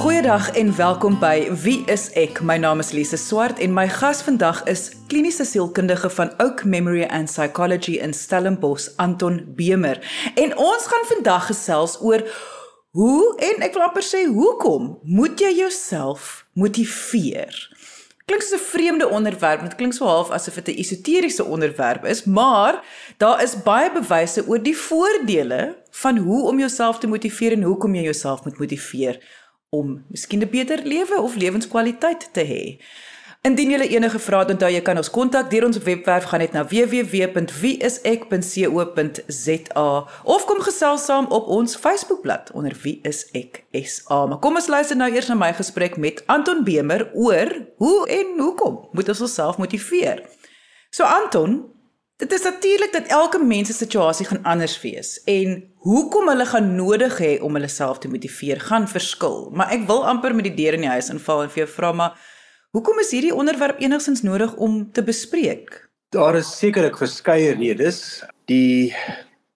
Goeiedag en welkom by Wie is ek? My naam is Lise Swart en my gas vandag is kliniese sielkundige van Oak Memory and Psychology in Stellenbosch, Anton Bemer. En ons gaan vandag gesels oor hoe en ek wil amper sê hoekom moet jy jouself motiveer? Klink so 'n vreemde onderwerp, dit klink so half asof dit 'n esoteriese onderwerp is, maar daar is baie bewyse oor die voordele van hoe om jouself te motiveer en hoekom jy jouself moet motiveer om miskien 'n beter lewe of lewenskwaliteit te hê. Indien jy enige vrae het, onthou jy kan ons kontak deur ons webwerf gaan net na www.wieisek.co.za of kom gesels saam op ons Facebookblad onder Wie is ek SA. Maar kom ons luister nou eers na my gesprek met Anton Bemer oor hoe en hoekom moet ons onsself motiveer. So Anton, Dit is natuurlik dat elke mens se situasie gaan anders wees en hoekom hulle gaan nodig hê om hulle self te motiveer gaan verskil. Maar ek wil amper met die deur in die huis inval en vir jou vra maar hoekom is hierdie onderwerp enigstens nodig om te bespreek? Daar is sekerlik verskeie redes. Die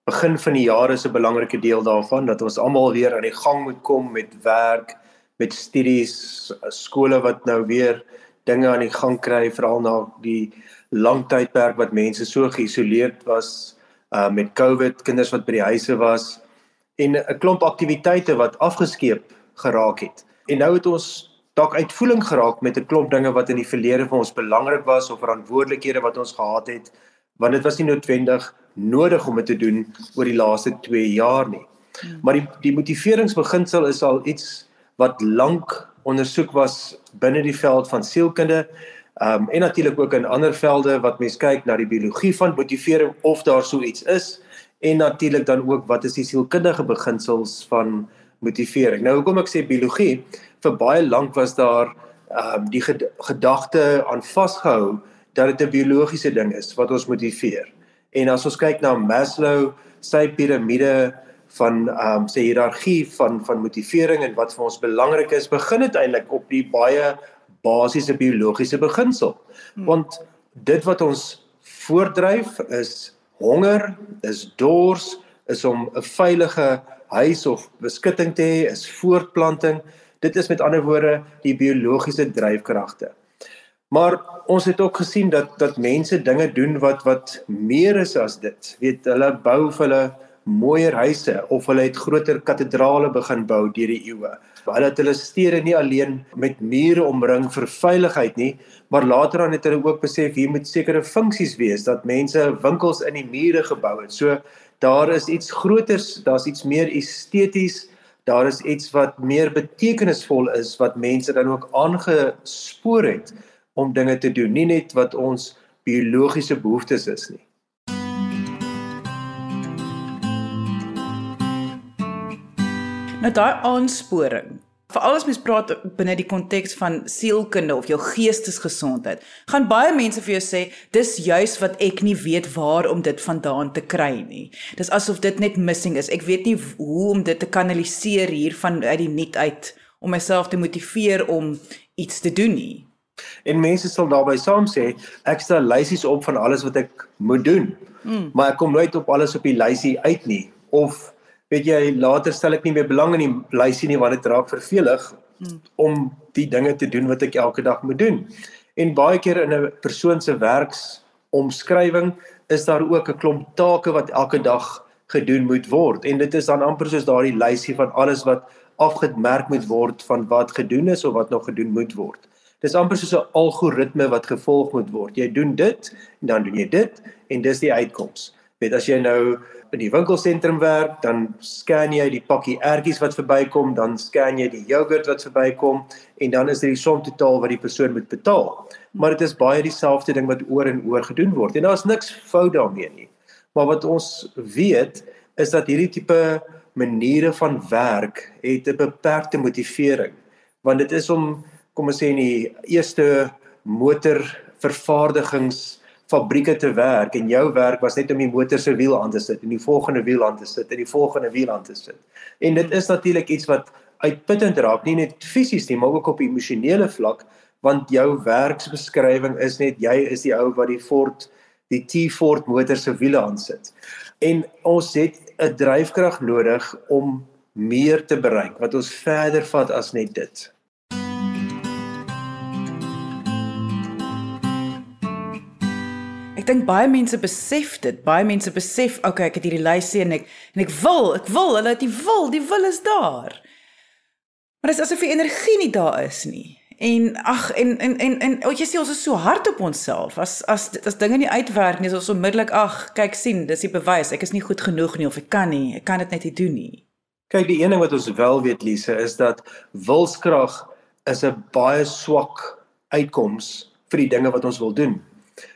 begin van die jaar is 'n belangrike deel daarvan dat ons almal weer aan die gang moet kom met werk, met studies, skole wat nou weer dinge aan die gang kry veral na die lang tydperk wat mense so geïsoleerd was uh met COVID, kinders wat by die huise was en 'n klomp aktiwiteite wat afgeskeep geraak het. En nou het ons dalk uitvoering geraak met 'n klomp dinge wat in die verlede vir ons belangrik was of verantwoordelikhede wat ons gehad het, want dit was nie noodwendig nodig om dit te doen oor die laaste 2 jaar nie. Hmm. Maar die die motiveringsbeginsel is al iets wat lank ondersoek was binne die veld van sielkunde Ehm um, en natuurlik ook in ander velde wat mens kyk na die biologie van motivering of daar so iets is en natuurlik dan ook wat is die sielkundige beginsels van motivering. Nou hoekom ek sê biologie vir baie lank was daar ehm um, die gedagte aan vasgehou dat dit 'n biologiese ding is wat ons motiveer. En as ons kyk na Maslow sy piramide van ehm um, sy hiërargie van van motivering en wat vir ons belangrik is, begin dit eintlik op die baie basiese biologiese beginsel. Hmm. Want dit wat ons voortdryf is honger, is dors, is om 'n veilige huis of beskutting te hê, is voortplanting. Dit is met ander woorde die biologiese dryfkragte. Maar ons het ook gesien dat dat mense dinge doen wat wat meer is as dit. Weet hulle bou vir hulle mooier huise of hulle het groter katedrale begin bou deur die eeue. Hulle het hulle stede nie alleen met mure omring vir veiligheid nie, maar later dan het hulle ook besef hier moet sekere funksies wees dat mense winkels in die mure gebou het. So daar is iets groters, daar's iets meer esteties, daar is iets wat meer betekenisvol is wat mense dan ook aangespoor het om dinge te doen, nie net wat ons biologiese behoeftes is nie. Nou daai aansporing, veral as mens praat binne die konteks van sielkunde of jou geestesgesondheid, gaan baie mense vir jou sê dis juis wat ek nie weet waar om dit vandaan te kry nie. Dis asof dit net missing is. Ek weet nie hoe om dit te kanaliseer hier van uit die niet uit om myself te motiveer om iets te doen nie. En mense sal daarbey saam sê ek stel lysies op van alles wat ek moet doen. Mm. Maar ek kom nooit op alles op die lysie uit nie of weet jy later stel ek nie meer belang in die lysie nie want dit raak vervelig hmm. om die dinge te doen wat ek elke dag moet doen. En baie keer in 'n persoon se werksomskrywing is daar ook 'n klomp take wat elke dag gedoen moet word en dit is dan amper soos daardie lysie van alles wat afgemerk moet word van wat gedoen is of wat nog gedoen moet word. Dis amper soos 'n algoritme wat gevolg moet word. Jy doen dit en dan doen jy dit en dis die uitkoms. Weet as jy nou in die winkelsentrum werk, dan scan jy die pakkie ertjies wat verbykom, dan scan jy die jogurt wat verbykom en dan is dit die som totaal wat die persoon moet betaal. Maar dit is baie dieselfde ding wat oor en oor gedoen word en daar's niks fout daarmee nie. Maar wat ons weet is dat hierdie tipe maniere van werk het 'n beperkte motivering want dit is om kom ons sê in die eerste motor vervaardigings fabrieke te werk en jou werk was net om die motor se wiel aan te sit en die volgende wiel aan te sit en die volgende wiel aan te sit. En dit is natuurlik iets wat uitputtend raak, nie net fisies nie, maar ook op emosionele vlak, want jou werksbeskrywing is net jy is die ou wat die Ford die T-Ford motor se wiele aan sit. En ons het 'n dryfkrag nodig om meer te bereik, wat ons verder vat as net dit. Ek dink baie mense besef dit. Baie mense besef, okay, ek het hierdie lysie en ek en ek wil, ek wil, hulle het die wil, die wil is daar. Maar dit is asof die energie nie daar is nie. En ag en en en en wat jy sê ons is so hard op onsself. As as as dinge nie uitwerk nie, is ons onmiddellik ag, kyk sien, dis die bewys. Ek is nie goed genoeg nie of ek kan nie. Ek kan dit net nie doen nie. Kyk, die een ding wat ons wel weet Lise is dat wilskrag is 'n baie swak uitkoms vir die dinge wat ons wil doen.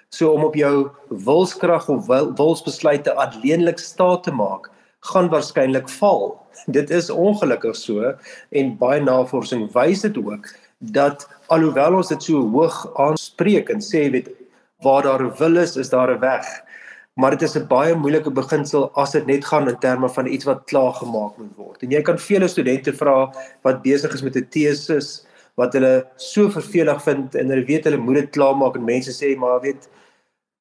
So om op jou wilskrag of wil, wilsbesluite alleenlik staat te maak, gaan waarskynlik val. Dit is ongelukkig so en baie navorsing wys dit ook dat alhoewel ons dit so hoog aanspreek en sê weet waar daar wil is, is daar 'n weg. Maar dit is 'n baie moeilike beginsel as dit net gaan in terme van iets wat klaar gemaak moet word. En jy kan vele studente vra wat besig is met 'n tesis wat hulle so vervelig vind en hulle weet hulle moet dit klaarmaak en mense sê maar weet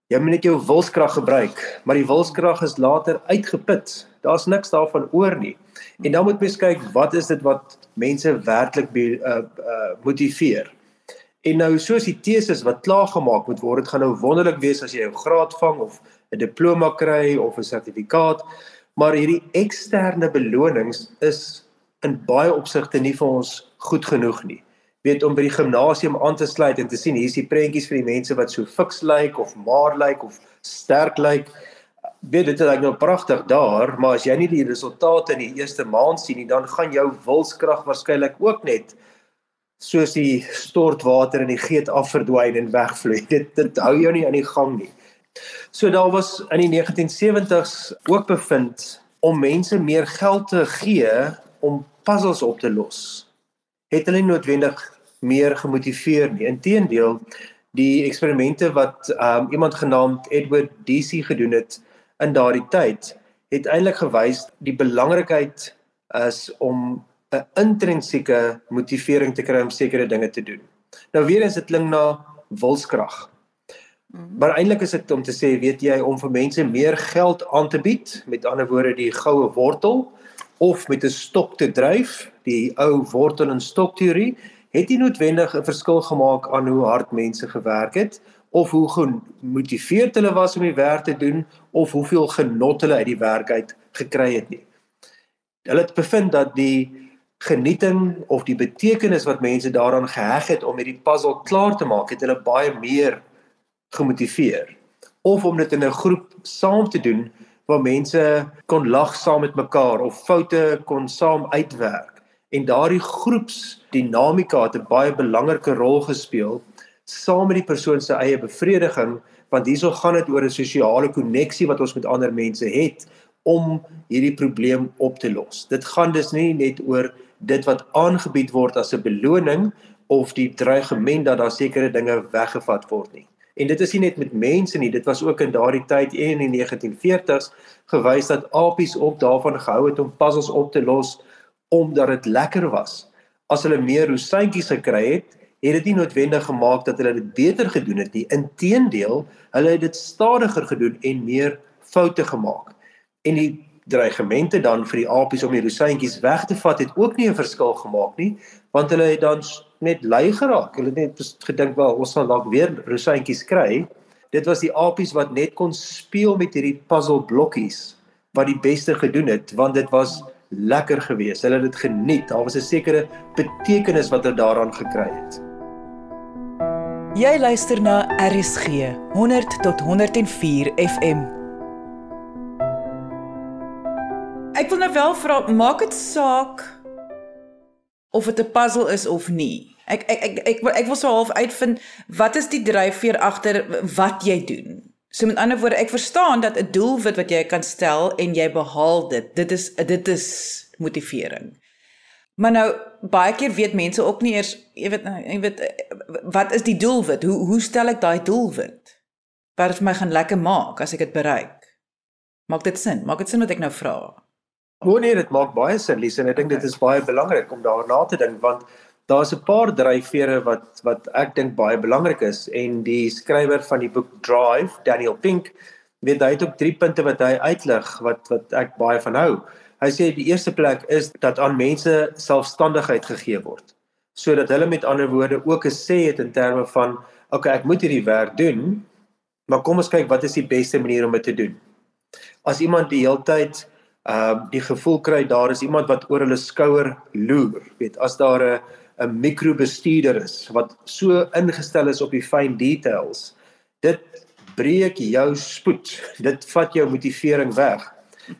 jy moet net jou wilskrag gebruik, maar die wilskrag is later uitgeput. Daar's niks daarvan oor nie. En dan moet mens kyk wat is dit wat mense werklik uh uh motiveer. En nou soos die teses wat klaar gemaak moet word, dit gaan nou wonderlik wees as jy jou graad vang of 'n diploma kry of 'n sertifikaat, maar hierdie eksterne belonings is in baie opsigte nie vir ons goed genoeg nie weet om by die gimnasium aan te sluit en te sien hier's die prentjies vir die mense wat so fiks lyk of maar lyk of sterk lyk. Weet dit is nou pragtig daar, maar as jy nie die resultate in die eerste maand sien nie, dan gaan jou wilskrag waarskynlik ook net soos die stortwater in die geet afverdwyn en wegvloei. Dit dit hou jou nie aan die gang nie. So daar was in die 1970s ook bevind om mense meer geld te gee om puzzles op te los. Het hulle noodwendig meer gemotiveer nie. Inteendeel, die eksperimente wat um, iemand genaamd Edward DC gedoen het in daardie tyd, het eintlik gewys die belangrikheid is om 'n intrinsieke motivering te kry om sekere dinge te doen. Nou weer eens dit klink na wilskrag. Mhm. Maar eintlik is dit om te sê, weet jy, om vir mense meer geld aan te bied, met ander woorde die goue wortel of met 'n stok te dryf, die ou wortel en stok teorie, het nie noodwendig 'n verskil gemaak aan hoe hard mense gewerk het of hoe gemotiveerd hulle was om die werk te doen of hoeveel genot hulle uit die werk uit gekry het nie. Hulle het bevind dat die genieting of die betekenis wat mense daaraan geheg het om hierdie puzzle klaar te maak, het hulle baie meer gemotiveer. Of om dit in 'n groep saam te doen waar mense kon lag saam met mekaar of foute kon saam uitwerk en daardie groepsdinamika het 'n baie belangrike rol gespeel saam met die persoon se eie bevrediging want hierso gaan dit oor 'n sosiale koneksie wat ons met ander mense het om hierdie probleem op te los. Dit gaan dus nie net oor dit wat aangebied word as 'n beloning of die dreigement dat daar sekere dinge weggevat word nie. En dit is nie net met mense nie, dit was ook in daardie tyd in die 1940s gewys dat apies op daarvan gehou het om puzzles op te los omdat dit lekker was. As hulle meer rosientjies gekry het, het dit nie noodwendig gemaak dat hulle dit beter gedoen het nie. Inteendeel, hulle het dit stadiger gedoen en meer foute gemaak. En die dreigemente dan vir die apies om die rosientjies weg te vat het ook nie 'n verskil gemaak nie, want hulle het dan net lui geraak. Hulle het net gedink wel ons sal dalk weer rosientjies kry. Dit was die apies wat net kon speel met hierdie puzzle blokkies wat die beste gedoen het want dit was lekker geweest. Hulle het dit geniet. Daar was 'n sekere betekenis wat hulle daaraan gekry het. Jy luister na RSG 100 tot 104 FM. Ek wil nou wel vra, maak dit saak of dit 'n puzzle is of nie. Ek ek ek ek, ek, ek wil so half uitvind wat is die dryfveer agter wat jy doen. So met ander woorde, ek verstaan dat 'n doelwit wat jy kan stel en jy behaal dit, dit is dit is motivering. Maar nou baie keer weet mense ook nie eers, jy weet, nou, jy weet wat is die doelwit? Hoe hoe stel ek daai doelwit? Wat vir my gaan lekker maak as ek dit bereik? Maak dit sin? Maak dit sin wat ek nou vra? O nee, dit maak baie sin, Lise, en ek dink okay. dit is baie belangrik om daarna te dink want daar's 'n paar dryfvere wat wat ek dink baie belangrik is en die skrywer van die boek Drive, Daniel Pink, weet hy het ook drie punte wat hy uitlig wat wat ek baie van hou. Hy sê die eerste plek is dat aan mense selfstandigheid gegee word sodat hulle met ander woorde ook 'n sê het in terme van okay, ek moet hierdie werk doen, maar kom ons kyk wat is die beste manier om dit te doen. As iemand die hele tyd uh die gevoel kry daar is iemand wat oor hulle skouer loer, weet, as daar 'n 'n mikrobestuurder is wat so ingestel is op die fyn details, dit breek jou spoed. Dit vat jou motivering weg.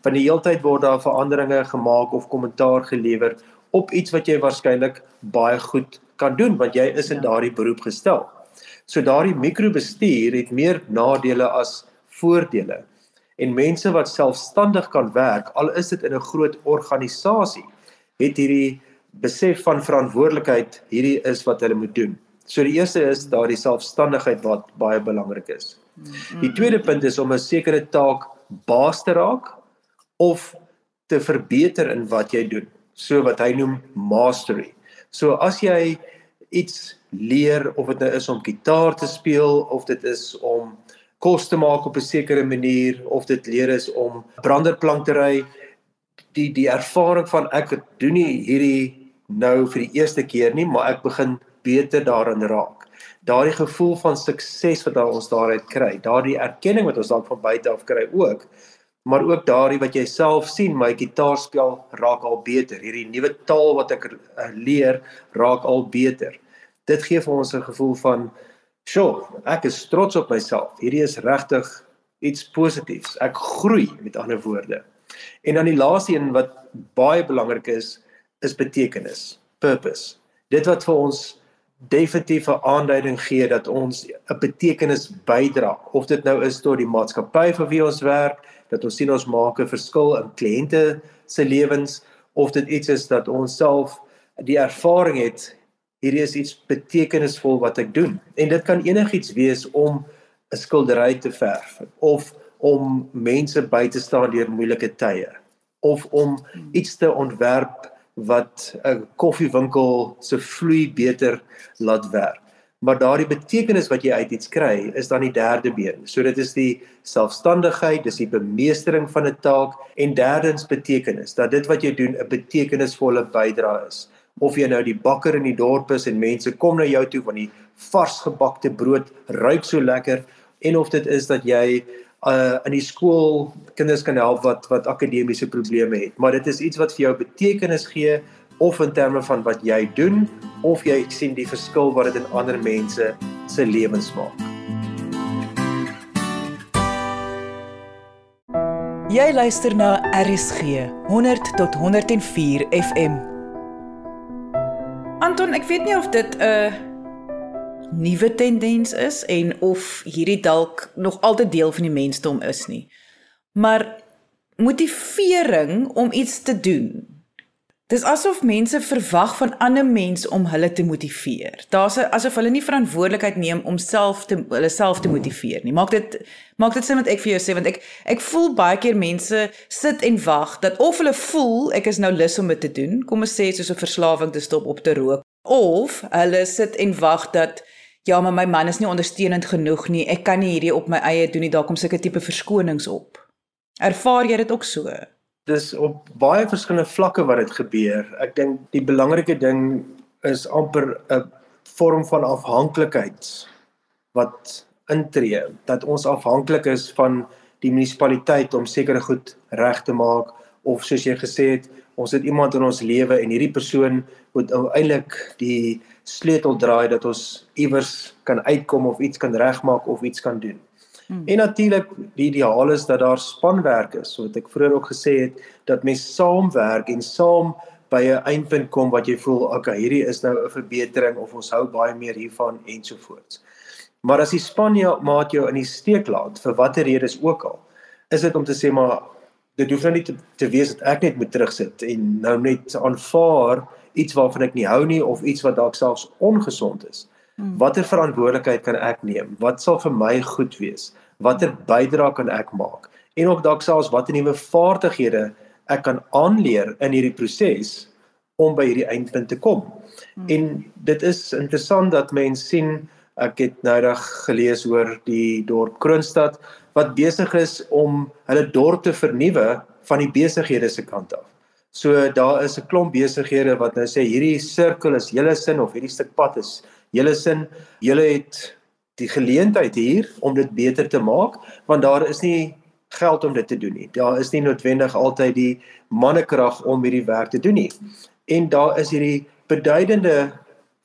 Van die hele tyd word daar veranderinge gemaak of kommentaar gelewer op iets wat jy waarskynlik baie goed kan doen want jy is in ja. daardie beroep gestel. So daardie mikrobestuur het meer nadele as voordele. En mense wat selfstandig kan werk, al is dit in 'n groot organisasie, het hierdie besef van verantwoordelikheid, hierdie is wat hulle moet doen. So die eerste is daardie selfstandigheid wat baie belangrik is. Die tweede punt is om 'n sekere taak baas te raak of te verbeter in wat jy doen so wat hy noem mastery. So as jy iets leer of dit nou is om gitaar te speel of dit is om kos te maak op 'n sekere manier of dit leer is om branderplank te ry. Die die ervaring van ek doen nie hierdie nou vir die eerste keer nie maar ek begin beter daarin raak. Daardie gevoel van sukses wat ons daaruit kry daardie erkenning wat ons dalk van buite af kry ook maar ook daardie wat jy self sien my gitaarspel raak al beter. Hierdie nuwe taal wat ek eh, leer raak al beter. Dit gee vir ons 'n gevoel van sjoe ek is trots op myself. Hierdie is regtig iets positiefs. Ek groei met ander woorde. En dan die laaste een wat baie belangrik is is betekenis purpose. Dit wat vir ons definitiewe aanduiding gee dat ons 'n betekenis bydra of dit nou is tot die maatskappy vir wie ons werk dat ons sien ons maak 'n verskil in kliënte se lewens of dit iets is dat ons self die ervaring het hierdie is iets betekenisvol wat ek doen en dit kan enigiets wees om 'n skildery te verf of om mense by te staan deur moeilike tye of om iets te ontwerp wat 'n koffiewinkel se vloei beter laat werk maar daardie betekenis wat jy uit iets kry is dan die derde been. So dit is die selfstandigheid, dis die bemeestering van 'n taak en derdens betekenis dat dit wat jy doen 'n betekenisvolle bydrae is. Of jy nou die bakker in die dorp is en mense kom na jou toe want die varsgebakte brood ruik so lekker en of dit is dat jy uh in die skool kinders kan help wat wat akademiese probleme het, maar dit is iets wat vir jou betekenis gee of in terme van wat jy doen of jy sien die verskil wat dit in ander mense se lewens maak. Jy luister na RSG 100 tot 104 FM. Anton, ek weet nie of dit 'n nuwe tendens is en of hierdie dalk nog altyd deel van die mensdom is nie. Maar motivering om iets te doen Dis asof mense verwag van ander mense om hulle te motiveer. Daar's asof hulle nie verantwoordelikheid neem om self te hulle self te motiveer nie. Maak dit maak dit sin wat ek vir jou sê want ek ek voel baie keer mense sit en wag dat of hulle voel ek is nou lus om dit te doen, kom ons sê soos 'n verslawing te stop op te rook, of hulle sit en wag dat ja, maar my man is nie ondersteunend genoeg nie. Ek kan nie hierdie op my eie doen nie. Daar kom sulke tipe verskonings op. Ervaar jy dit ook so? dis op baie verskillende vlakke wat dit gebeur. Ek dink die belangrike ding is amper 'n vorm van afhanklikheid wat intree dat ons afhanklik is van die munisipaliteit om sekere goed reg te maak of soos jy gesê het ons het iemand in ons lewe en hierdie persoon moet eintlik die sleutel draai dat ons iewers kan uitkom of iets kan regmaak of iets kan doen. Hmm. En natuurlik die ideaal is dat daar spanwerk is, so wat ek vroeër ook gesê het dat mense saamwerk en saam by 'n eindpunt kom wat jy voel, okay, hierdie is nou 'n verbetering of ons hou baie meer hiervan ensovoorts. Maar as die span jou maat jou in die steek laat vir watter redes ook al, is dit om te sê maar dit hoef nou nie te, te wees dat ek net moet terugsit en nou net aanvaar iets waarvan ek nie hou nie of iets wat dalk selfs ongesond is. Hmm. Watter verantwoordelikheid kan ek neem? Wat sal vir my goed wees? Watter bydrae kan ek maak? En ook dalk selfs watter nuwe vaardighede ek kan aanleer in hierdie proses om by hierdie eindpunt te kom. Hmm. En dit is interessant dat mense sien ek het noudag gelees oor die dorp Kroonstad wat besig is om hulle dorp te vernuwe van die besighede se kant af. So daar is 'n klomp besighede wat nou sê hierdie sirkel is julle sin of hierdie stuk pad is julle sin. Julle het die geleentheid hier om dit beter te maak want daar is nie geld om dit te doen nie. Daar is nie noodwendig altyd die mannekrag om hierdie werk te doen nie. En daar is hierdie beduidende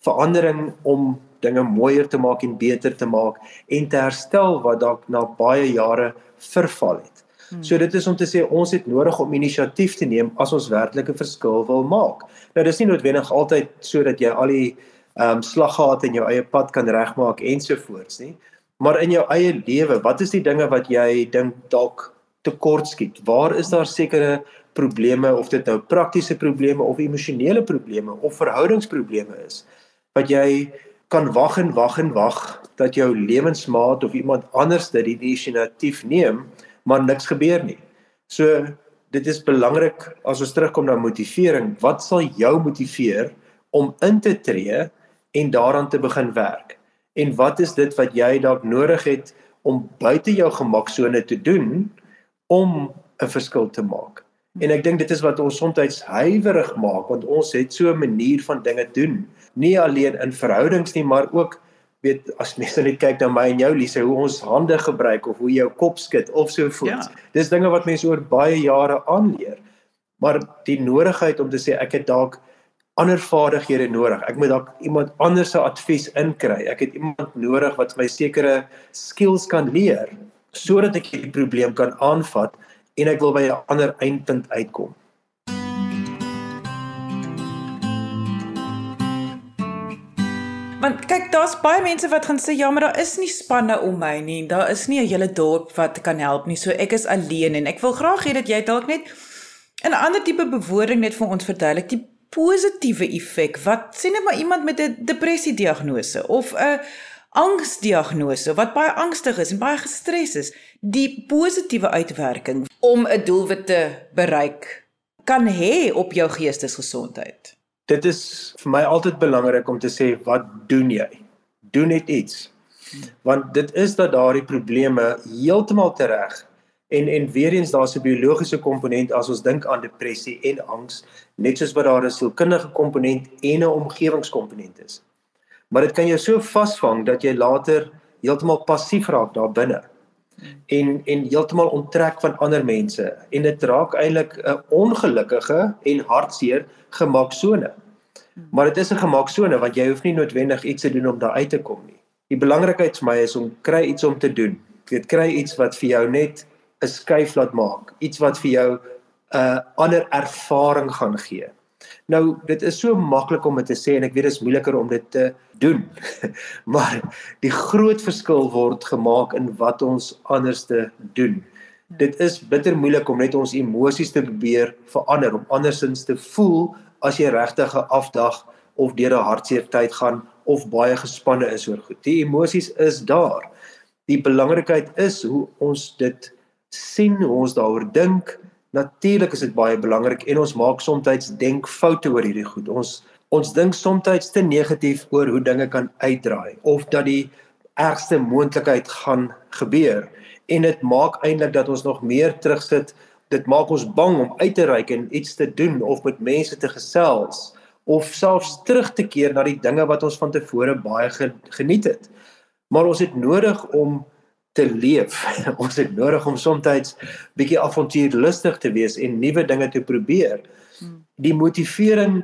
verandering om dinge mooier te maak en beter te maak en te herstel wat dalk na baie jare verval het. Hmm. So dit is om te sê ons het nodig om inisiatief te neem as ons werklik 'n verskil wil maak. Nou dis nie noodwendig altyd sodat jy al die ehm um, slaggate in jou eie pad kan regmaak ensovoorts nie. Maar in jou eie lewe, wat is die dinge wat jy dink dalk tekortskiet? Waar is daar sekere probleme of dit nou praktiese probleme of emosionele probleme of verhoudingsprobleme is wat jy kan wag en wag en wag dat jou lewensmaat of iemand anders dit die inisiatief neem maar niks gebeur nie. So dit is belangrik as ons terugkom na motivering, wat sal jou motiveer om in te tree en daaraan te begin werk? En wat is dit wat jy dalk nodig het om buite jou gemaksone te doen om 'n verskil te maak? En ek dink dit is wat ons soms huiwerig maak want ons het so 'n manier van dinge doen, nie alleen in verhoudings nie, maar ook weet as mense net kyk na my en jou Lise hoe ons hande gebruik of hoe jy jou kop skud of so voort. Ja. Dis dinge wat mense oor baie jare aanleer. Maar die nodigheid om te sê ek het dalk ander vaardighede nodig. Ek moet dalk iemand anders se advies inkry. Ek het iemand nodig wat my sekere skills kan leer sodat ek die probleem kan aanvat en ek wil by 'n ander eindpunt uitkom. Want kyk, daar's baie mense wat gaan sê ja, maar daar is nie spanne om my nie. Daar is nie 'n hele dorp wat kan help nie. So ek is alleen en ek wil graag hê dat jy dalk net 'n ander tipe bewoording net vir ons verduidelik, die positiewe effek. Wat sien net maar iemand met 'n depressie diagnose of 'n angsdiagnose wat baie angstig is en baie gestres is, die positiewe uitwerking om 'n doelwit te bereik kan hê op jou geestesgesondheid dit is vir my altyd belangrik om te sê wat doen jy? Doen net iets. Want dit is dat daardie probleme heeltemal tereg en en weer eens daar's 'n biologiese komponent as ons dink aan depressie en angs, net soos wat daar 'n sielkundige komponent en 'n omgewingskomponent is. Maar dit kan jou so vasvang dat jy later heeltemal passief raak daar binne en en heeltemal onttrek van ander mense en dit raak eintlik 'n ongelukkige en hartseer gemaksone. Maar dit is 'n gemaksone want jy hoef nie noodwendig iets te doen om daar uit te kom nie. Die belangrikheid vir my is om kry iets om te doen. Jy kry iets wat vir jou net 'n skuif laat maak, iets wat vir jou 'n uh, ander ervaring gaan gee. Nou, dit is so maklik om dit te sê en ek weet dit is moeiliker om dit te doen. maar die groot verskil word gemaak in wat ons anders te doen. Dit is bitter moeilik om net ons emosies te probeer verander, om andersins te voel as jy regtig 'n afdag of deur 'n hartseer tyd gaan of baie gespanne is oor goed. Die emosies is daar. Die belangrikheid is hoe ons dit sien, hoe ons daaroor dink. Natuurlik is dit baie belangrik en ons maak soms denkfoute oor hierdie goed. Ons ons dink soms te negatief oor hoe dinge kan uitdraai of dat die ergste moontlikheid gaan gebeur en dit maak eintlik dat ons nog meer terugsit dit maak ons bang om uit te reik en iets te doen of met mense te gesels of selfs terug te keer na die dinge wat ons van tevore baie geniet het. Maar ons het nodig om te leef. ons het nodig om soms bietjie avontuurlustig te wees en nuwe dinge te probeer. Hmm. Die motivering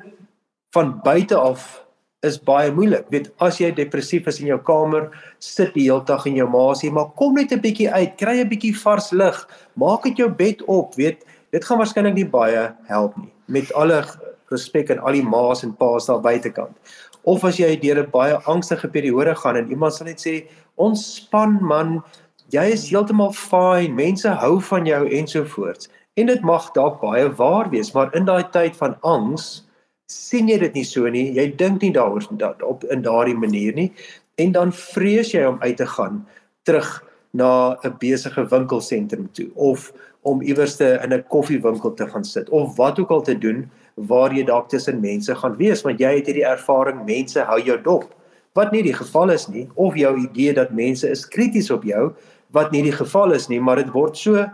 van buite af is baie moeilik. Weet as jy depressief is in jou kamer, sit die hele dag in jou maasie, maar kom net 'n bietjie uit, kry 'n bietjie vars lug, maak dit jou bed op, weet, dit gaan waarskynlik nie baie help nie. Met alle respek aan al die ma's en pa's daar buitekant. Of as jy deur 'n baie angstige periode gaan en iemand sal net sê, "Ontspan man, jy is heeltemal fine, mense hou van jou ensovoorts." En dit mag dalk baie waar wees, maar in daai tyd van angs sien jy dit nie so nie. Jy dink nie daaroor dat op in daardie manier nie en dan vrees jy om uit te gaan terug na 'n besige winkelsentrum toe of om iewers te in 'n koffiewinkel te gaan sit of wat ook al te doen waar jy dalk tussen mense gaan wees want jy het hierdie ervaring mense hou jou dop wat nie die geval is nie of jou idee dat mense is krities op jou wat nie die geval is nie maar dit word so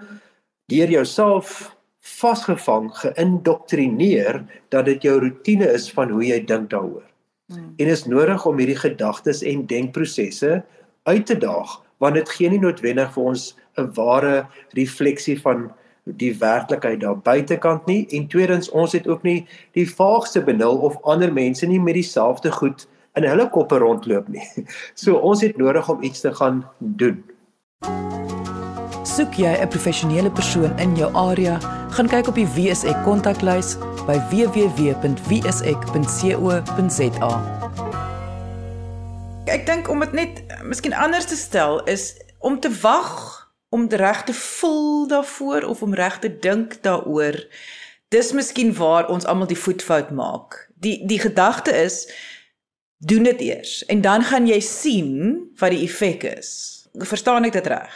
deur jouself vasgevang, geïndoktrineer dat dit jou rotine is van hoe jy dink daaroor. Hmm. En is nodig om hierdie gedagtes en denkprosesse uit te daag want dit gee nie noodwendig vir ons 'n ware refleksie van die werklikheid daar buitekant nie en tweedens ons het ook nie die vaagste benul of ander mense nie met dieselfde goed in hulle koppe rondloop nie. So ons het nodig om iets te gaan doen. Soek jy 'n professionele persoon in jou area, gaan kyk op die WSE kontaklys by www.wse.co.za. Ek dink om dit net miskien anders te stel is om te wag om reg te voel daarvoor of om reg te dink daaroor. Dis miskien waar ons almal die voetfout maak. Die die gedagte is doen dit eers en dan gaan jy sien wat die effek is. Verstaan ek dit reg?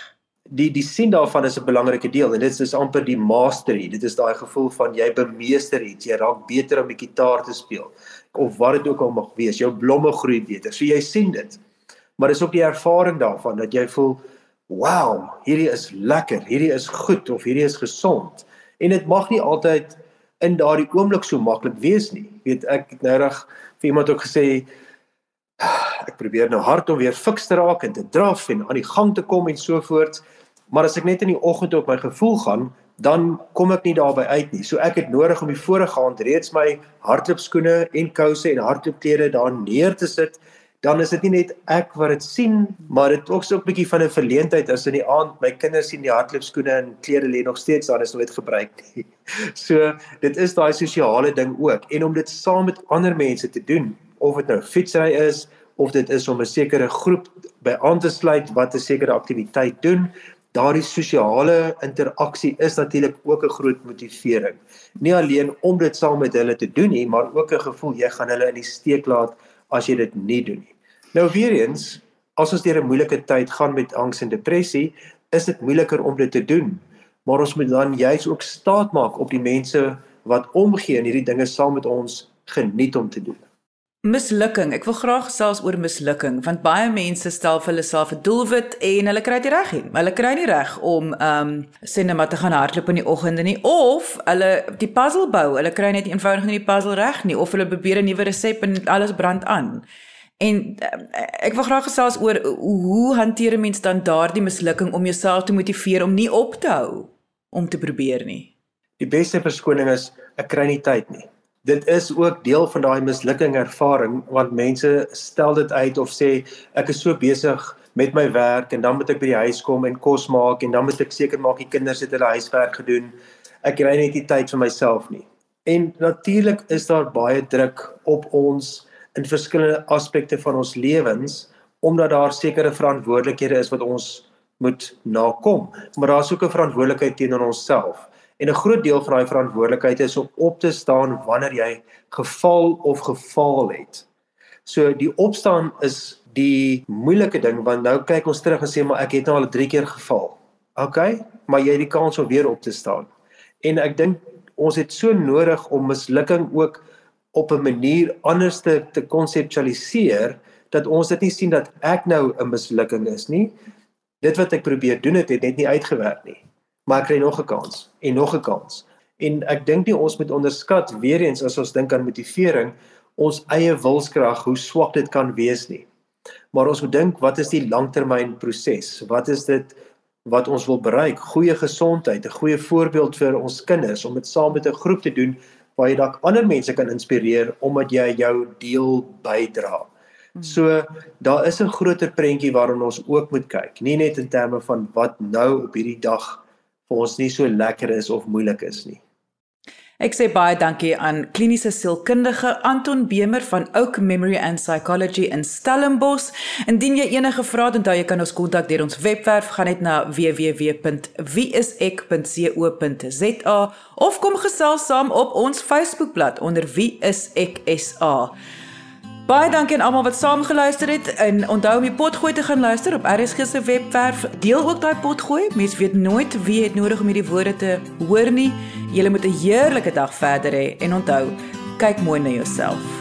Die die sien daarvan is 'n belangrike deel en dit is amper die mastery. Dit is daai gevoel van jy bemeester iets, jy raak beter om die gitaar te speel of wat dit ook al mag wees. Jou blomme groei beter. So jy sien dit. Maar dis ook die ervaring daarvan dat jy voel wow, hierdie is lekker, hierdie is goed of hierdie is gesond. En dit mag nie altyd in daardie oomblik so maklik wees nie. Weet ek het nou reg vir iemand ook gesê ek probeer nou hard om weer fiks te raak en te draf en aan die gang te kom en so voort. Maar as ek net in die oggend op my gevoel gaan, dan kom ek nie daarby uit nie. So ek het nodig om die vorige aand reeds my hardloopskoene en kouse en hardloopklere daar neer te sit dan is dit nie net ek wat dit sien, maar dit ook so 'n bietjie van 'n verleentheid as in die aand my kinders sien die hardloopskoene en klere lê nog steeds daar is nooit gebruik nie. So dit is daai sosiale ding ook en om dit saam met ander mense te doen, of dit nou fietsry is of dit is om 'n sekere groep by aan te sluit wat 'n sekere aktiwiteit doen, daardie sosiale interaksie is natuurlik ook 'n groot motivering. Nie alleen om dit saam met hulle te doen nie, maar ook 'n gevoel jy gaan hulle in die steek laat as jy dit nie doen nie. Nou weer eens, as ons deur 'n moeilike tyd gaan met angs en depressie, is dit moeiliker om dit te doen. Maar ons moet dan juis ook staat maak op die mense wat omgee en hierdie dinge saam met ons geniet om te doen. Mislukking. Ek wil graag gesels oor mislukking want baie mense stel vir hulle self 'n doelwit en hulle kry dit reg nie. Hulle kry nie reg om ehm um, maar te gaan hardloop in die oggende nie of hulle die puzzle bou. Hulle kry net eenvoudig nie die puzzle reg nie of hulle probeer 'n nuwe resep en alles brand aan. En uh, ek wil graag gesels oor hoe hanteer 'n mens dan daardie mislukking om jouself te motiveer om nie op te hou om te probeer nie. Die beste verskoning is ek kry nie tyd nie dit is ook deel van daai mislukking ervaring want mense stel dit uit of sê ek is so besig met my werk en dan moet ek by die huis kom en kos maak en dan moet ek seker maak die kinders het hulle huiswerk gedoen. Ek kry net nie tyd vir myself nie. En natuurlik is daar baie druk op ons in verskillende aspekte van ons lewens omdat daar sekere verantwoordelikhede is wat ons moet nakom. Maar daar's ook 'n verantwoordelikheid teenoor onsself En 'n groot deel van daai verantwoordelikheid is om op te staan wanneer jy geval of gefaal het. So die opstaan is die moeilike ding want nou kyk ons terug en sê maar ek het nou al 3 keer geval. OK, maar jy het die kans om weer op te staan. En ek dink ons het so nodig om mislukking ook op 'n manier anders te te konseptualiseer dat ons dit nie sien dat ek nou 'n mislukking is nie. Dit wat ek probeer doen het, het net nie uitgewerk nie maar ek kry nog 'n kans en nog 'n kans. En ek dink nie ons moet onderskat weer eens as ons dink aan motivering ons eie wilskrag hoe swak dit kan wees nie. Maar ons moet dink wat is die langtermyn proses? Wat is dit wat ons wil bereik? Goeie gesondheid, 'n goeie voorbeeld vir ons kinders om dit saam met 'n groep te doen waar jy dalk ander mense kan inspireer omdat jy jou deel bydra. Hmm. So daar is 'n groter prentjie waarna ons ook moet kyk, nie net in terme van wat nou op hierdie dag vir ons nie so lekker is of moeilik is nie. Ek sê baie dankie aan kliniese sielkundige Anton Bemer van Oak Memory and Psychology in Stellenbosch. Indien jy enige vrae het, onthou jy kan ons kontak deur ons webwerf gaan net na www.wieisek.co.za of kom gesels saam op ons Facebookblad onder Wie is ek SA. Baie dankie aan almal wat saamgeluister het en onthou om die potgooi te gaan luister op RSG se webwerf. Deel ook daai potgooi. Mens weet nooit wie het nodig om hierdie woorde te hoor nie. Jy moet 'n heerlike dag verder hê en onthou, kyk mooi na jouself.